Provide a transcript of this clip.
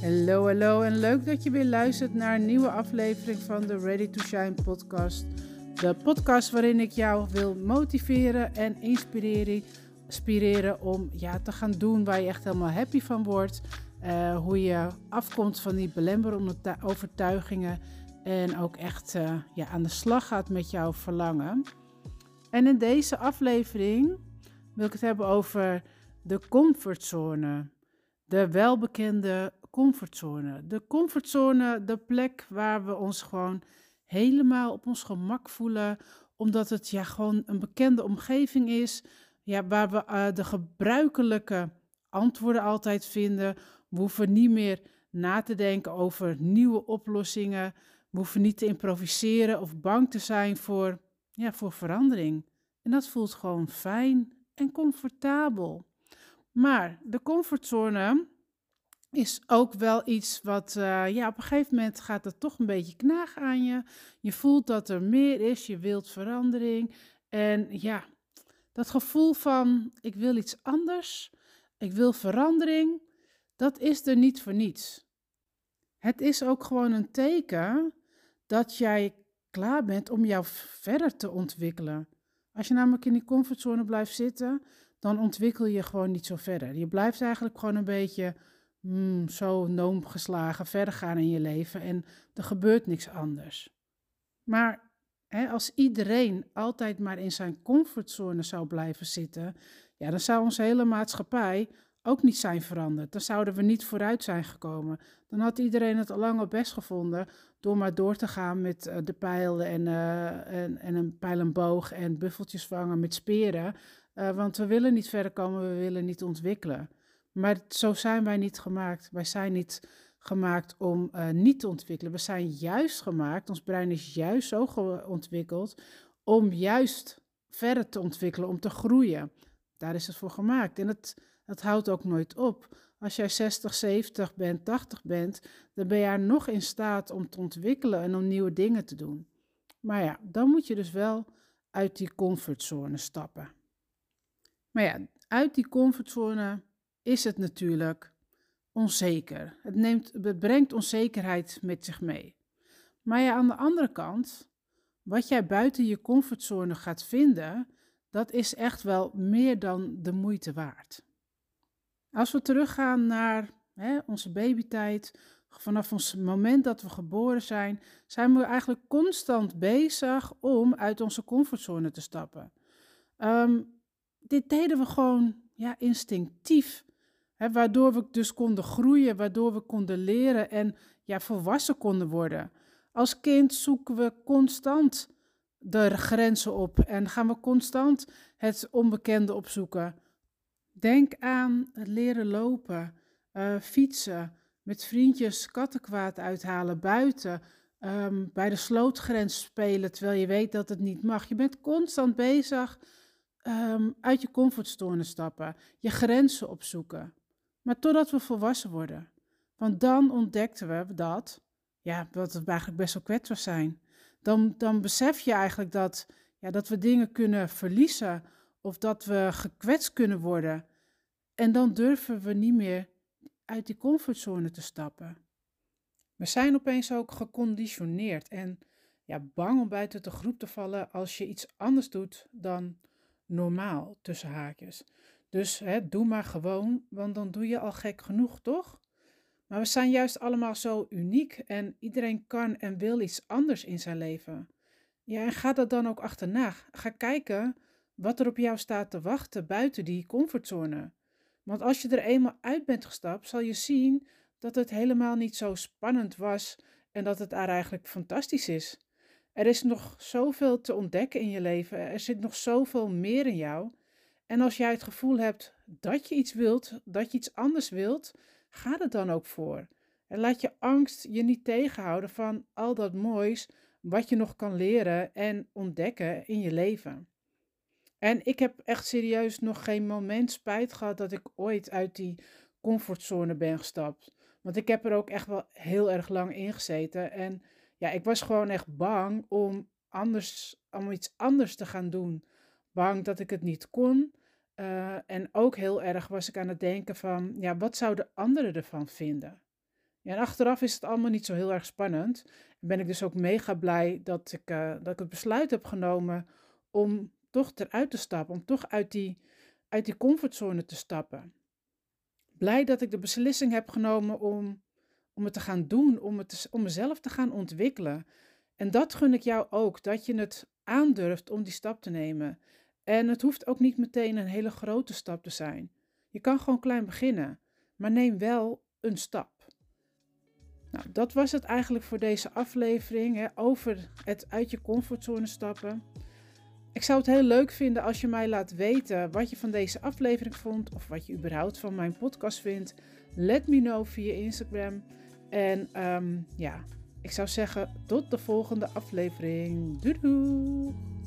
Hallo, hallo en leuk dat je weer luistert naar een nieuwe aflevering van de Ready to Shine podcast. De podcast waarin ik jou wil motiveren en inspireren, inspireren om ja, te gaan doen waar je echt helemaal happy van wordt. Uh, hoe je afkomt van die belemmerende overtuigingen en ook echt uh, ja, aan de slag gaat met jouw verlangen. En in deze aflevering wil ik het hebben over de comfortzone. De welbekende comfortzone. De comfortzone, de plek waar we ons gewoon helemaal op ons gemak voelen, omdat het ja gewoon een bekende omgeving is, ja, waar we uh, de gebruikelijke antwoorden altijd vinden. We hoeven niet meer na te denken over nieuwe oplossingen. We hoeven niet te improviseren of bang te zijn voor, ja, voor verandering. En dat voelt gewoon fijn en comfortabel. Maar de comfortzone is ook wel iets wat, uh, ja, op een gegeven moment gaat het toch een beetje knagen aan je. Je voelt dat er meer is, je wilt verandering. En ja, dat gevoel van ik wil iets anders, ik wil verandering, dat is er niet voor niets. Het is ook gewoon een teken dat jij klaar bent om jou verder te ontwikkelen. Als je namelijk in die comfortzone blijft zitten, dan ontwikkel je gewoon niet zo verder. Je blijft eigenlijk gewoon een beetje mm, zo noom geslagen verder gaan in je leven en er gebeurt niks anders. Maar hè, als iedereen altijd maar in zijn comfortzone zou blijven zitten, ja, dan zou onze hele maatschappij ook niet zijn veranderd. Dan zouden we niet vooruit zijn gekomen. Dan had iedereen het al lang op best gevonden door maar door te gaan met uh, de pijl en, uh, en, en, een pijl en buffeltjes vangen met speren. Uh, want we willen niet verder komen, we willen niet ontwikkelen. Maar zo zijn wij niet gemaakt. Wij zijn niet gemaakt om niet te ontwikkelen. We zijn juist gemaakt, ons brein is juist zo ontwikkeld om juist verder te ontwikkelen, om te groeien. Daar is het voor gemaakt. En het dat houdt ook nooit op. Als jij 60, 70 bent, 80 bent, dan ben je nog in staat om te ontwikkelen en om nieuwe dingen te doen. Maar ja, dan moet je dus wel uit die comfortzone stappen. Maar ja, uit die comfortzone is het natuurlijk onzeker. Het, neemt, het brengt onzekerheid met zich mee. Maar ja, aan de andere kant, wat jij buiten je comfortzone gaat vinden, dat is echt wel meer dan de moeite waard. Als we teruggaan naar hè, onze babytijd, vanaf ons moment dat we geboren zijn, zijn we eigenlijk constant bezig om uit onze comfortzone te stappen. Um, dit deden we gewoon ja, instinctief, waardoor we dus konden groeien, waardoor we konden leren en ja, volwassen konden worden. Als kind zoeken we constant de grenzen op en gaan we constant het onbekende opzoeken. Denk aan het leren lopen, uh, fietsen, met vriendjes kattenkwaad uithalen buiten, um, bij de slootgrens spelen terwijl je weet dat het niet mag. Je bent constant bezig um, uit je comfortzone stappen, je grenzen opzoeken. Maar totdat we volwassen worden. Want dan ontdekten we dat, ja, dat we eigenlijk best wel kwetsbaar zijn. Dan, dan besef je eigenlijk dat, ja, dat we dingen kunnen verliezen of dat we gekwetst kunnen worden. En dan durven we niet meer uit die comfortzone te stappen. We zijn opeens ook geconditioneerd en ja, bang om buiten de groep te vallen als je iets anders doet dan normaal, tussen haakjes. Dus hè, doe maar gewoon, want dan doe je al gek genoeg, toch? Maar we zijn juist allemaal zo uniek en iedereen kan en wil iets anders in zijn leven. Ja, en ga dat dan ook achterna. Ga kijken wat er op jou staat te wachten buiten die comfortzone. Want als je er eenmaal uit bent gestapt, zal je zien dat het helemaal niet zo spannend was en dat het daar eigenlijk fantastisch is. Er is nog zoveel te ontdekken in je leven, er zit nog zoveel meer in jou. En als jij het gevoel hebt dat je iets wilt, dat je iets anders wilt, ga er dan ook voor. En laat je angst je niet tegenhouden van al dat moois wat je nog kan leren en ontdekken in je leven. En ik heb echt serieus nog geen moment spijt gehad dat ik ooit uit die comfortzone ben gestapt. Want ik heb er ook echt wel heel erg lang in gezeten. En ja, ik was gewoon echt bang om, anders, om iets anders te gaan doen. Bang dat ik het niet kon. Uh, en ook heel erg was ik aan het denken van, ja, wat zouden anderen ervan vinden? Ja, en achteraf is het allemaal niet zo heel erg spannend. En ben ik dus ook mega blij dat ik, uh, dat ik het besluit heb genomen om toch eruit te stappen, om toch uit die, uit die comfortzone te stappen. Blij dat ik de beslissing heb genomen om, om het te gaan doen, om, het om mezelf te gaan ontwikkelen. En dat gun ik jou ook, dat je het aandurft om die stap te nemen. En het hoeft ook niet meteen een hele grote stap te zijn. Je kan gewoon klein beginnen, maar neem wel een stap. Nou, dat was het eigenlijk voor deze aflevering hè, over het uit je comfortzone stappen. Ik zou het heel leuk vinden als je mij laat weten wat je van deze aflevering vond of wat je überhaupt van mijn podcast vindt. Let me know via Instagram. En um, ja, ik zou zeggen tot de volgende aflevering. Doei doei!